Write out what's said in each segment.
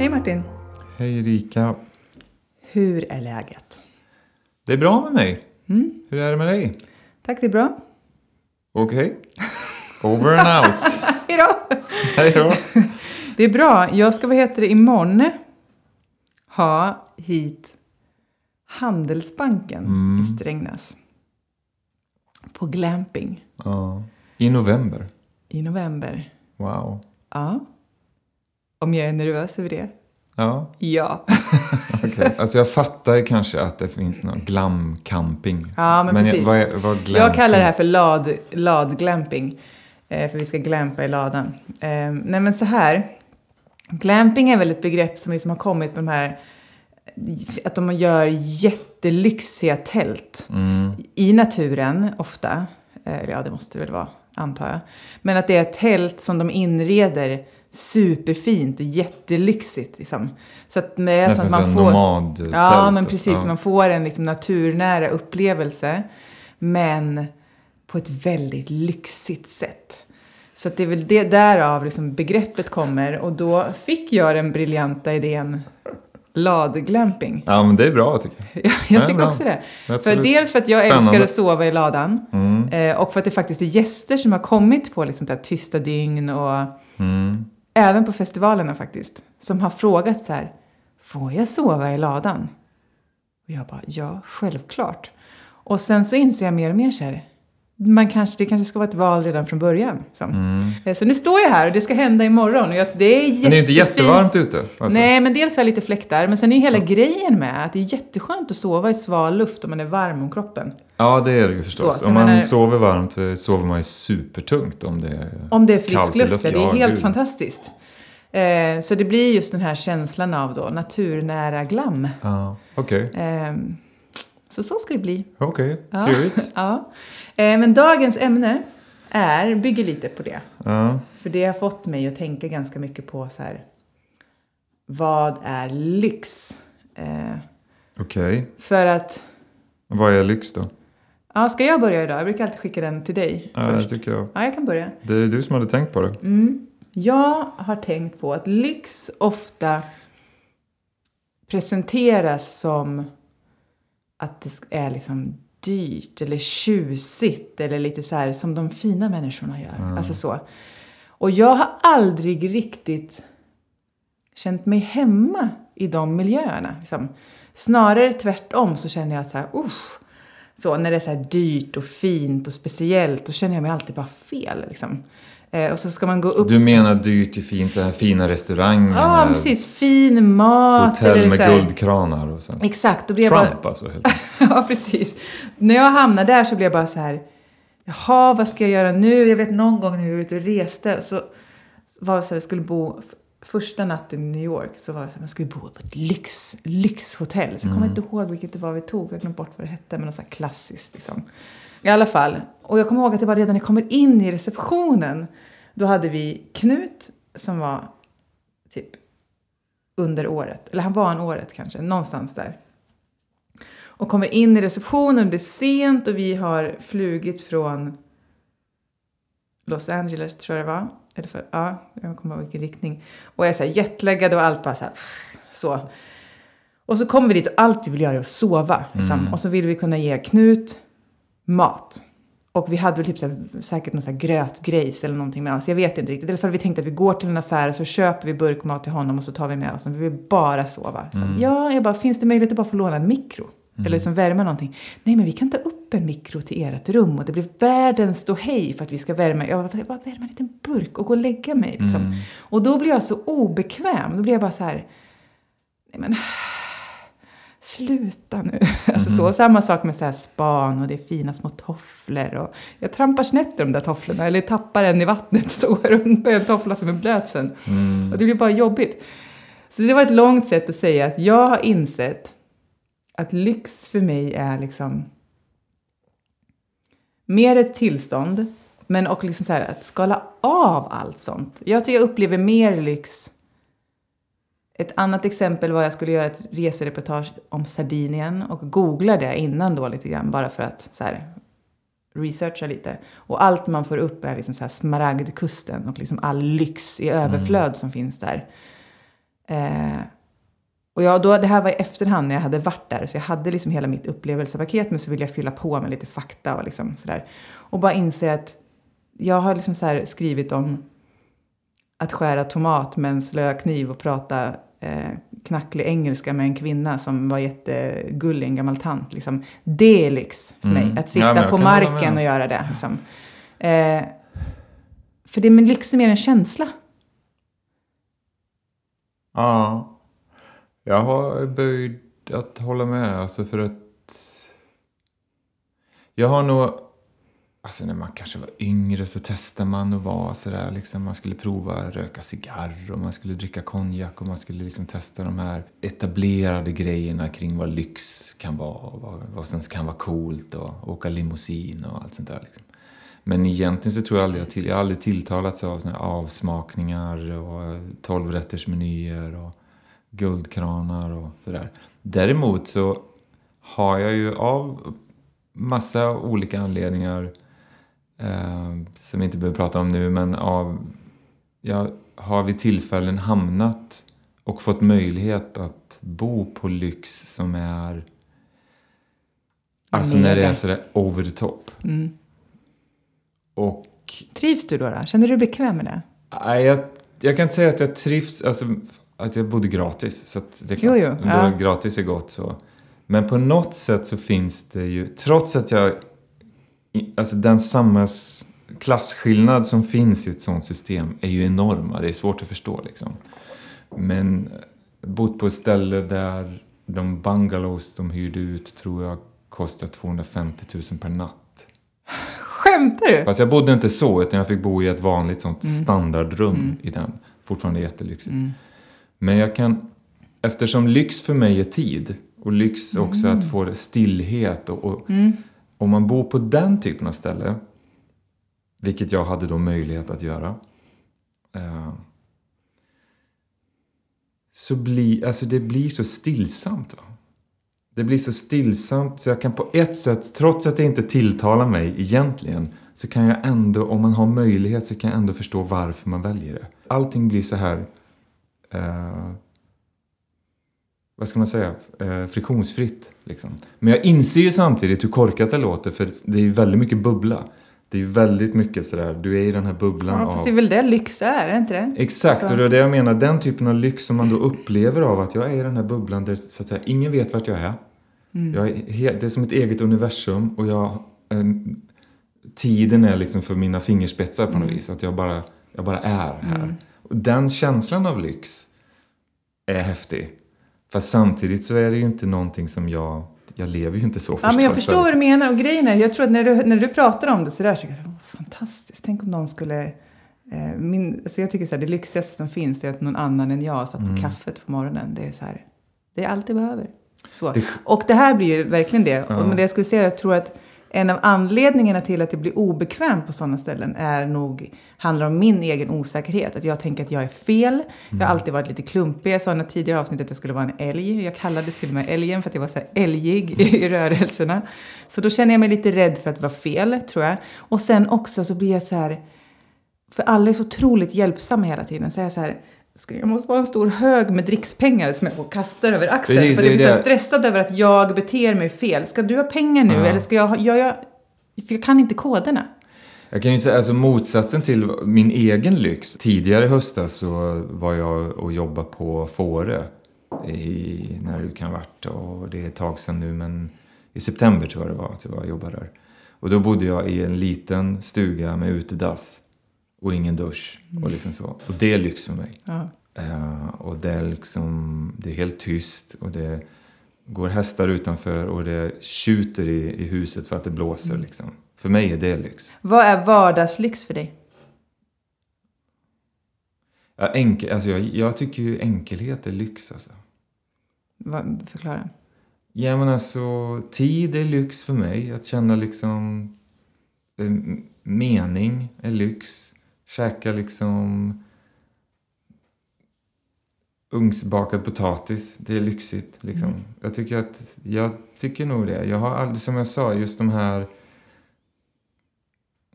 Hej Martin! Hej Erika. Hur är läget? Det är bra med mig. Mm. Hur är det med dig? Tack, det är bra. Okej. Over and out. Hej då! Hej då. Det är bra. Jag ska, vad heter det, imorgon ha hit Handelsbanken Mm. i Strängnäs. På glamping Ja. I november. i november. Wow. Ja. Om jag är nervös över det? Ja, Ja. okej. Alltså jag fattar kanske att det finns någon glam-camping. Ja, men jag, precis. vad, är, vad glamping? Jag kallar det här för lad, ladglamping. Eh, för vi ska glampa i ladan. Eh, nej men så här. Glamping är väl ett begrepp som liksom har kommit med de här att de gör jättelyxiga tält Mm. i naturen ofta. Eh, ja, det måste det väl vara, antar jag. Men att det är ett tält som de inreder superfint och jättelyxigt. Liksom. Så att med, så Nästan att som man en får... nomadtält. Ja, men precis. ja. Man får en liksom naturnära upplevelse. Men på ett väldigt lyxigt sätt. Så att det är väl det därav liksom begreppet kommer. Och då fick jag den briljanta idén ladglamping. Ja, men det är bra tycker jag. Jag, Ja, tycker bra. också det. För dels för att jag Spännande. älskar att sova i ladan. Mm. Eh, och för att det faktiskt är gäster som har kommit på liksom det här tysta dygn och Mm. Även på festivalerna faktiskt. Som har frågat så här, får jag sova i ladan? Och jag bara, ja, självklart. Och sen så inser jag mer och mer så här, man kanske, det kanske ska vara ett val redan från början. Liksom. Mm. Eh, Så nu står jag här och det ska hända imorgon. Och jag, det är Men det är inte jättefint. jättevarmt ute. Alltså. Nej, men dels har jag lite fläktar. Men sen är ju hela grejen med att det är jätteskönt att sova i sval luft om man är varm om kroppen. Ja, det är det ju förstås. Så, om man menar- sover varmt så sover man ju supertungt om det är Om det är frisk kallt luft, luften. det är Ja, helt gud. fantastiskt. Eh, så det blir just den här känslan av då naturnära glam. Ja, okej. Eh, så så ska det bli. Okej, Ja. trevligt. Ja. Eh, men dagens ämne är, bygger lite på det. Ja. För det har fått mig att tänka ganska mycket på så här. Vad är lyx? Eh, Okej. för att, Vad är lyx då? Ja, ska jag börja idag? Jag brukar alltid skicka den till dig Ja, det först. tycker jag. Ja, jag kan börja. Det är du som hade tänkt på det. Mm. Jag har tänkt på att lyx ofta presenteras som att det är liksom dyrt eller tjusigt eller lite så här som de fina människorna gör. Mm. Alltså så. Och jag har aldrig riktigt känt mig hemma i de miljöerna. Liksom. Snarare tvärtom så känner jag så här, usch. Så när det är så här dyrt och fint och speciellt, då känner jag mig alltid bara fel. Liksom. Eh, och så ska man gå upp... Du menar dyrt i fint, den här fina restaurangen Ja, med precis. Fin mat. hotell eller med så här- guldkranar och så. Exakt. Då blir jag Trump bara... alltså. Helt ja, precis. När jag hamnar där så blir jag bara så här, jaha, vad ska jag göra nu? Jag vet någon gång när vi var ute och reste så var det så här, jag skulle bo, första natten i New York så var det så här, man skulle bo på ett lyx, lyxhotell. Så jag kommer inte ihåg vilket det var vi tog, jag har glömt bort vad det hette, men något så här klassiskt liksom. I alla fall, och jag kommer ihåg att det var redan när jag kommer in i receptionen, då hade vi Knut som var typ under året, eller han var en året kanske, någonstans där. Och kommer in i receptionen, det är sent och vi har flugit från Los Angeles tror jag det var. Eller för, ja, jag kommer ihåg vilken riktning. Och jag är så här jetlaggad och allt bara så här, så. Och så kommer vi dit och allt vi vill göra är att sova. Liksom. Mm. Och så vill vi kunna ge Knut mat. Och vi hade väl typ så här, säkert någon så här grötgrejs eller någonting med oss. Jag vet inte riktigt. I alla fall vi tänkte att vi går till en affär och så köper vi burkmat till honom och så tar vi med oss den. Vi vill bara sova. Så, Mm. Ja, jag bara, finns det möjlighet att bara få låna en mikro? Eller liksom värma någonting. Nej, men vi kan ta upp en mikro till ert rum och det blir världens ståhej för att vi ska värma. Jag bara, bara värma en liten burk och gå och lägga mig. Liksom. Mm. Och då blir jag så obekväm. Då blir jag bara så här, nej men sluta nu. Alltså så, samma sak med så här span och det är fina små tofflor. Och jag trampar snett i de där tofflorna eller tappar en i vattnet så går jag runt med en toffla som är blöt sen. Mm. Och det blir bara jobbigt. Så det var ett långt sätt att säga att jag har insett att lyx för mig är liksom mer ett tillstånd, men och liksom så här att skala av allt sånt. Jag tycker jag upplever mer lyx. Ett annat exempel var jag skulle göra ett resereportage om Sardinien och googla det innan då lite grann bara för att så här researcha lite. Och allt man får upp är liksom så här smaragdkusten och liksom all lyx i överflöd som finns där. Eh, och jag, då, det här var i efterhand när jag hade varit där, så jag hade liksom hela mitt upplevelsepaket, men så ville jag fylla på med lite fakta och liksom sådär. Och bara inse att jag har liksom så skrivit om att skära tomat med en slö kniv och prata eh, knacklig engelska med en kvinna som var jättegullig, en gammal tant. Liksom. Det är lyx för Mm. mig, att sitta Ja, på marken och göra det. Liksom. Eh, för det med lyx är mer en känsla. Ja. Jag har böjd att hålla med. Alltså för att... Jag har nog... Alltså när man kanske var yngre så testade man att vara sådär liksom. Man skulle prova röka cigarr och man skulle dricka konjak och man skulle liksom testa de här etablerade grejerna kring vad lyx kan vara och vad, vad som kan vara coolt och åka limousin och allt sånt där liksom. Men egentligen så tror jag aldrig jag, till, jag har aldrig tilltalats av såna här avsmakningar och tolvrättersmenyer och guldkranar och sådär. Däremot så har jag ju av massa olika anledningar eh, som vi inte behöver prata om nu, men av jag har vid tillfällen hamnat och fått möjlighet att bo på lyx som är Alltså när det är sådär over the top. Mm. Och Trivs du då, då? Känner du dig bekväm med det? Nej, jag, jag kan inte säga att jag trivs, alltså att jag bodde gratis. Så det är klart, Jo, jo, ja. gratis är gott så. Men på något sätt så finns det ju, trots att jag, alltså den samhälls klasskillnad som finns i ett sånt system är ju enorma. Det är svårt att förstå liksom. Men eh, bott på ett ställe där de bungalows de hyrde ut tror jag kostar 250 000 per natt. Skämtar du? Fast jag bodde inte så, utan jag fick bo i ett vanligt sånt Mm. standardrum i den. Fortfarande jättelyxigt. Men jag kan, eftersom lyx för mig är tid och lyx också att få stillhet och, och Mm. om man bor på den typen av ställe, vilket jag hade då möjlighet att göra, eh, så blir, alltså det blir så stillsamt. Va? Det blir så stillsamt så jag kan på ett sätt, trots att det inte tilltalar mig egentligen, så kan jag ändå, om man har möjlighet, så kan jag ändå förstå varför man väljer det. Allting blir så här, eh, vad ska man säga, eh, friktionsfritt. Liksom. Men jag inser ju samtidigt hur korkat det låter, för det är ju väldigt mycket bubbla. Det är ju väldigt mycket sådär, du är i den här bubblan Ja, av... fast det är väl det lyx är, är det inte det? Exakt, Så- och det är det jag menar. Den typen av lyx som man då upplever av att jag är i den här bubblan där så att säga, ingen vet vart jag är. Mm. Jag är det är som ett eget universum och jag, eh, tiden är liksom för mina fingerspetsar på något Mm. vis. Att jag bara, jag bara är här. Och den känslan av lyx är häftig. Fast samtidigt så är det ju inte någonting som jag... Jag lever ju inte så Ja, men jag förstås. förstår vad du menar. Och grejen är, jag tror att när du, när du pratar om det så kan jag säga, "Åh, fantastiskt. Tänk om någon skulle... Eh, min, alltså jag tycker så här, det lyxigaste som finns är att någon annan än jag satt på Mm. kaffet på morgonen. Det är så här, det är allt jag behöver. Så. Det- Och det här blir ju verkligen det. Ja. Och men det jag skulle säga, jag tror att en av anledningarna till att jag blir obekväm på sådana ställen är nog, handlar om min egen osäkerhet. Att jag tänker att jag är fel. Jag Mm. har alltid varit lite klumpig. Jag sa i något tidigare avsnitt att jag skulle vara en älg. Jag kallades till och med älgen för att jag var så här älgig i rörelserna. Så då känner jag mig lite rädd för att vara fel, tror jag. Och sen också så blir jag så här, för alla är så otroligt hjälpsamma hela tiden. Så är jag så här, jag måste ha en stor hög med drickspengar som jag kastar över axeln. Precis, för det jag är blir så det. stressad över att jag beter mig fel. Ska du ha pengar nu Ja. eller ska jag ha... Jag, jag, för jag kan inte koderna. Jag kan ju säga, alltså motsatsen till min egen lyx. Tidigare i höstas så var jag och jobbade på Fårö. I, när det kan varit, och det är ett tag sedan nu, men i september tror jag det var att jag jobbade där. Och då bodde jag i en liten stuga med utedass och ingen dusch och liksom så. Och det är lyx för mig. Ja. Eh, och det är liksom, det är helt tyst och det går hästar utanför och det tjuter i, i huset för att det blåser liksom. För mig är det lyx. Vad är vardagslyx för dig? Ja, enkel, alltså jag, jag tycker ju enkelhet är lyx alltså. Vad, förklara. Ja men alltså, tid är lyx för mig. Att känna liksom eh, mening är lyx. Käka liksom ugnsbakad potatis, det är lyxigt liksom. Mm. Jag tycker att, jag tycker nog det. Jag har aldrig, som jag sa, just de här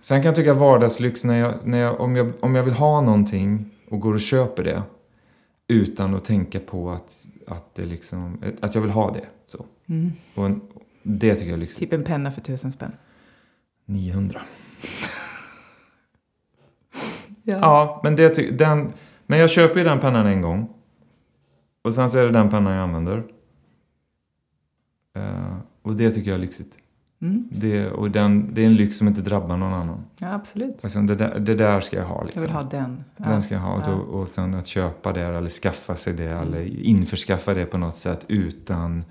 Sen kan jag tycka vardagslyx när jag, när jag, om, jag, om jag vill ha någonting och går och köper det utan att tänka på att, att, det liksom, att jag vill ha det. Så. Mm. Och en, det tycker jag är lyxigt. Typ en penna för tusen spänn. 900. Ja, men, det, den, men jag köper ju den pennan en gång. Och sen så är det den pennan jag använder. Eh, och det tycker jag är lyxigt. Mm. Det, och den, det är en lyx som inte drabbar någon annan. Ja, absolut. Alltså, det, där, det där ska jag ha. Jag Liksom. vill ha den. Ja. Den ska jag ha. Och, Ja. då, och sen att köpa det eller skaffa sig det Mm. eller införskaffa det på något sätt utan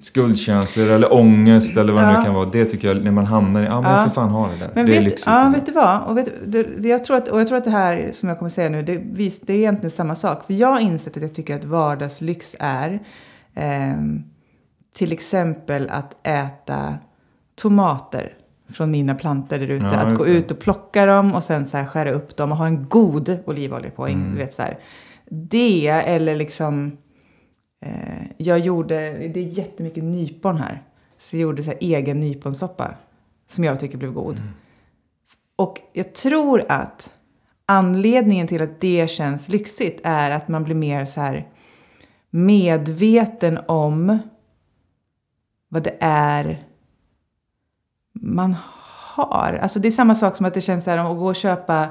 skuldkänslor eller ångest eller vad det Ja. nu kan vara. Det tycker jag, när man hamnar i, ja men jag Ja. ska fan ha det där. Men det är vet, lyxigt. ja, vet du vad? Och, vet, det, det, jag tror att, och jag tror att det här som jag kommer säga nu, det, vis, det är egentligen samma sak. För jag har insett att jag tycker att vardagslyx är ehm, till exempel att äta tomater från mina plantor där ute. Ja, att gå det. ut och plocka dem och sen så här skära upp dem och ha en god olivolja på. Mm. Du vet, så här. Det eller liksom... Jag gjorde, det är jättemycket nypon här. Så jag gjorde så här egen nyponsoppa. Som jag tycker blev god. Och jag tror att anledningen till att det känns lyxigt är att man blir mer så här medveten om vad det är man har. Alltså det är samma sak som att det känns så här om att gå och köpa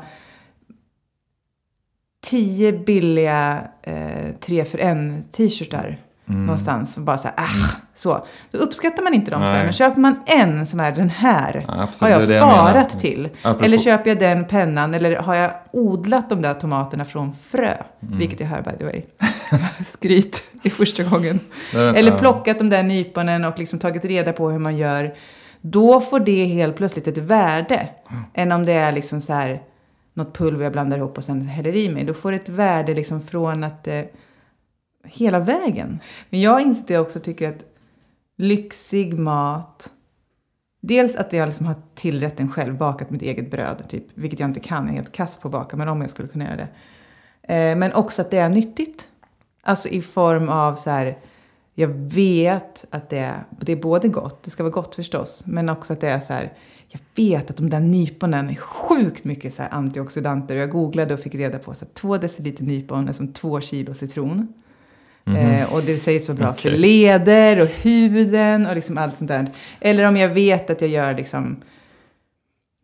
tio billiga eh, tre för en t-shirtar Mm. någonstans. Och bara så här, ah, så. Då uppskattar man inte dem Nej. sen. Men köper man en som är den här. Ja, har jag det jag sparat till. Apropå- Eller köper jag den pennan. Eller har jag odlat de där tomaterna från frö. Mm. Vilket jag hör by the way. Skryt i första gången. Eller plockat de där nyponen och liksom tagit reda på hur man gör. Då får det helt plötsligt ett värde. Än om det är liksom så här något pulver jag blandar ihop och sen häller i mig. Då får det ett värde liksom från att eh, hela vägen. Men jag inser att jag också tycker att lyxig mat. Dels att jag liksom har tillrätten själv, bakat mitt eget bröd, typ, vilket jag inte kan, jag är helt kass på att baka, men om jag skulle kunna göra det. Eh, men också att det är nyttigt. Alltså i form av så här, jag vet att det är, det är både gott, det ska vara gott förstås, men också att det är så här, jag vet att de där nyponen är sjukt mycket så här antioxidanter. Och jag googlade och fick reda på att två deciliter nypon är som två kilo citron. Eh, och det sägs vara bra för Okej. leder och huden och liksom allt sånt där. Eller om jag vet att jag gör liksom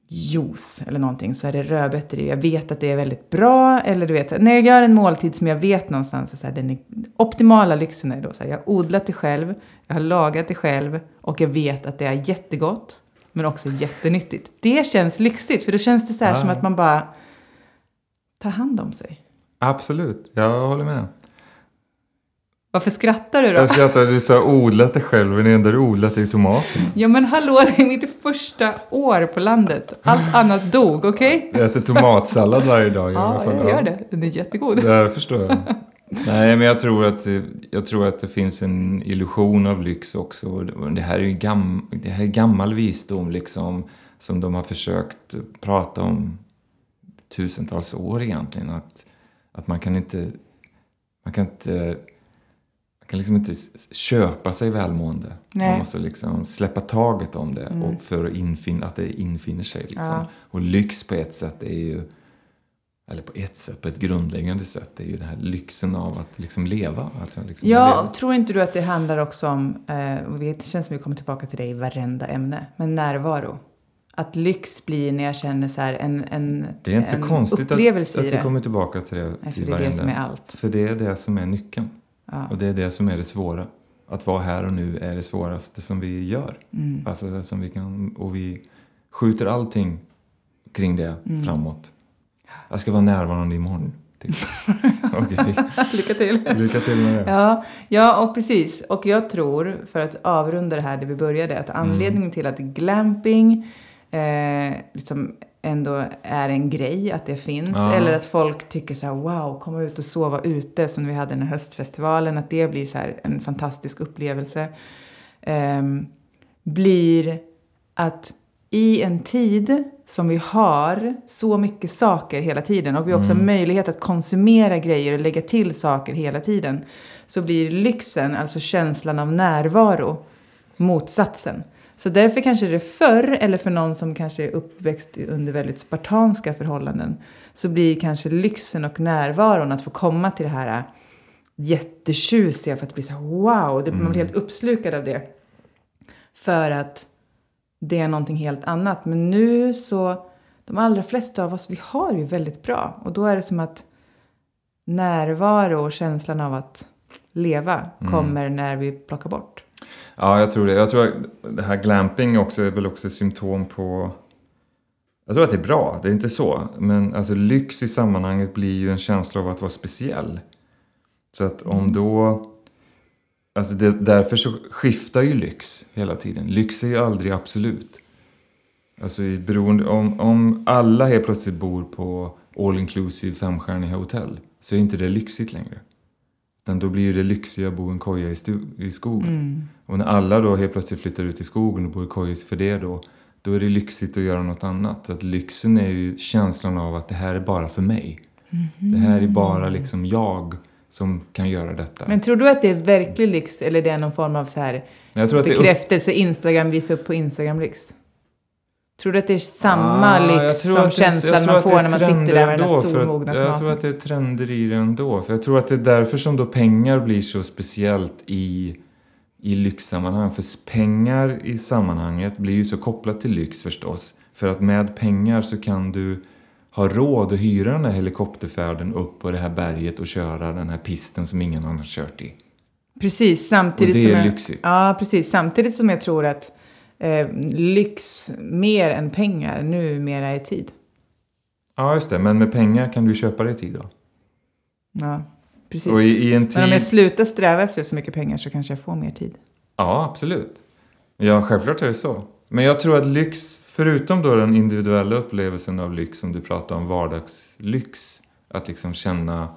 juice eller någonting så är det rödbetor i. Jag vet att det är väldigt bra. Eller du vet, när jag gör en måltid som jag vet någonstans, så här, den är, optimala lyxen är då så här, jag har odlat det själv, jag har lagat det själv och jag vet att det är jättegott men också jättenyttigt. Det känns lyxigt för då känns det så här Ja. som att man bara tar hand om sig. Absolut, jag håller med. Varför skrattar du då? Jag skrattar, du sa odlat det själv, men det enda du odlat är ju tomater. Ja men hallå, det är mitt första år på landet. Allt annat dog, okej? Jag äter tomatsallad varje dag. i alla Ja, fall. jag gör det. Den är jättegod. Det förstår jag. Nej, men jag tror, att jag tror att det finns en illusion av lyx också. Det här är ju gam, det här är gammal visdom liksom, som de har försökt prata om tusentals år egentligen. Att, att man kan inte... Man kan inte... Kan liksom inte köpa sig välmående. Nej. Man måste liksom släppa taget om det Mm. och för att, infin, att det infinner sig. Liksom. Ja. Och lyx på ett sätt är ju eller på ett sätt, på ett grundläggande sätt, är ju den här lyxen av att liksom leva. Att liksom Ja, leva. tror inte du att det handlar också om, eh, och det känns som vi kommer tillbaka till det i varenda ämne, men närvaro. Att lyx blir när jag känner så en, en, Det är inte en så konstigt att, att vi kommer tillbaka till det. Nej, för det är det som är allt. För det är det som är nyckeln. Ja. Och det är det som är det svåra. Att vara här och nu är det svåraste som vi gör. Mm. Alltså det som vi kan, och vi skjuter allting kring det Mm. framåt. Jag ska vara närvarande imorgon. Typ. Okej, Lycka till! lycka till med det. Ja, ja, och precis. Och jag tror, för att avrunda det här där vi började, att anledningen till att glamping eh, liksom ändå är en grej, att det finns, Ja. eller att folk tycker så här, wow, komma ut och sova ute som vi hade den här höstfestivalen, att det blir så här en fantastisk upplevelse, ehm, blir att i en tid som vi har så mycket saker hela tiden och vi också har möjlighet att konsumera grejer och lägga till saker hela tiden så blir lyxen, alltså känslan av närvaro, motsatsen. Så därför kanske det förr, eller för någon som kanske är uppväxt under väldigt spartanska förhållanden, så blir kanske lyxen och närvaron att få komma till det här jättetjusiga för att bli så här, wow, det, man blir helt uppslukad av det. För att det är någonting helt annat. Men nu så, de allra flesta av oss, vi har ju väldigt bra. Och då är det som att närvaro och känslan av att leva kommer när vi plockar bort. Ja, jag tror det. Jag tror att det här glamping också är väl också symptom på... Jag tror att det är bra, det är inte så. Men alltså lyx i sammanhanget blir ju en känsla av att vara speciell. Så att om då... Alltså det, därför så skiftar ju lyx hela tiden. Lyx är ju aldrig absolut. Alltså i beroende, om, om alla helt plötsligt bor på all inclusive femstjärniga hotell så är inte det lyxigt längre. Utan då blir ju det lyxiga att bo i en koja i, i skogen. Och när alla då helt plötsligt flyttar ut i skogen och bor i koja för det då, då är det lyxigt att göra något annat. Så att lyxen är ju känslan av att det här är bara för mig. Det här är bara liksom jag som kan göra detta. Men tror du att det är verklig lyx eller det är någon form av så här jag tror att det bekräftelse Instagram visar upp på Instagram-lyx? Tror du att det är samma Ah, som jag känslan man får är när man sitter där med den där solmogna Jag tror att det är trender i det ändå. För jag tror att det är därför som då pengar blir så speciellt i, i lyxsammanhang. För pengar i sammanhanget blir ju så kopplat till lyx förstås. För att med pengar så kan du ha råd att hyra den här helikopterfärden upp på det här berget och köra den här pisten som ingen annan kört i. Precis, samtidigt Och det som är jag, lyxigt. Ja, precis. Samtidigt som jag tror att eh, lyx mer än pengar numera är tid. Ja, just det. Men med pengar kan du köpa dig tid då. Ja, precis. Och i, i en tid... Men om jag slutar sträva efter så mycket pengar så kanske jag får mer tid. Ja, absolut. Ja, självklart är det så. Men jag tror att lyx, förutom då den individuella upplevelsen av lyx som du pratar om, vardagslyx, att liksom känna...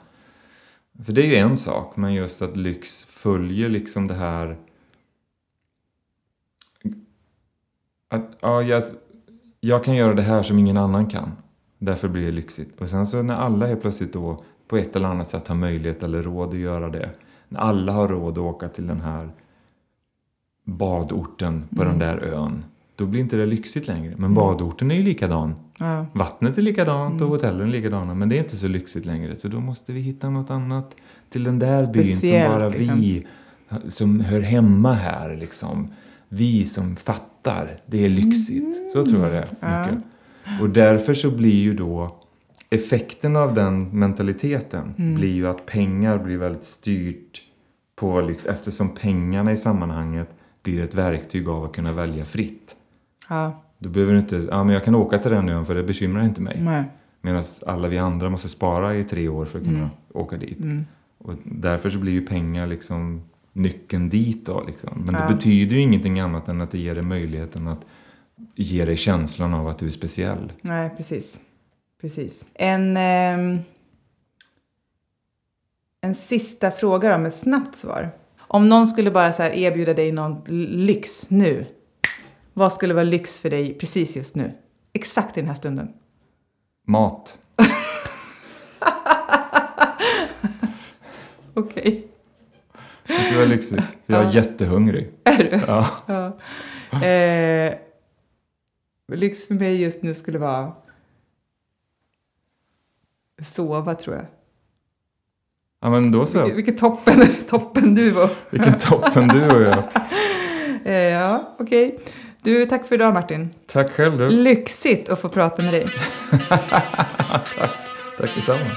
För det är ju en sak, men just att lyx följer liksom det här... Att, ja, jag, jag kan göra det här som ingen annan kan. Därför blir det lyxigt. Och sen så när alla helt plötsligt då på ett eller annat sätt har möjlighet eller råd att göra det. När alla har råd att åka till den här badorten på den där ön. Då blir inte det lyxigt längre. Men badorten är ju likadan. Ja. Vattnet är likadant och hotellen är likadana. Men det är inte så lyxigt längre. Så då måste vi hitta något annat till den där byn som Speciellt, bara liksom. vi som hör hemma här liksom. Vi som fattar. Det är lyxigt. Så tror jag det är. Ja. Mycket. Och därför så blir ju då effekten av den mentaliteten blir ju att pengar blir väldigt styrt på lyx eftersom pengarna i sammanhanget blir ett verktyg av att kunna välja fritt. Ja. Då behöver du inte, ja men jag kan åka till den ön för det bekymrar inte mig. Nej. Medan alla vi andra måste spara i tre år för att kunna åka dit. Mm. Och därför så blir ju pengar liksom nyckeln dit då liksom. Men Ja. det betyder ju ingenting annat än att det ger dig möjligheten att ge dig känslan av att du är speciell. Nej, precis. Precis. En, ehm, en sista fråga då med snabbt svar. Om någon skulle bara så erbjuda dig någon lyx nu. Vad skulle vara lyx för dig precis just nu? Exakt i den här stunden. Mat. Okej. Det skulle vara lyxigt. För jag är jättehungrig. Är du? Ja. Ja. Eh, lyx för mig just nu skulle vara sova tror jag. ja, men då så. Vilket, vilket toppen, toppen du var. Vilken toppen du och jag. Eh, ja, okej. Du, tack för idag Martin. Tack själv du. Lyxigt att få prata med dig. Tack. Tack detsamma.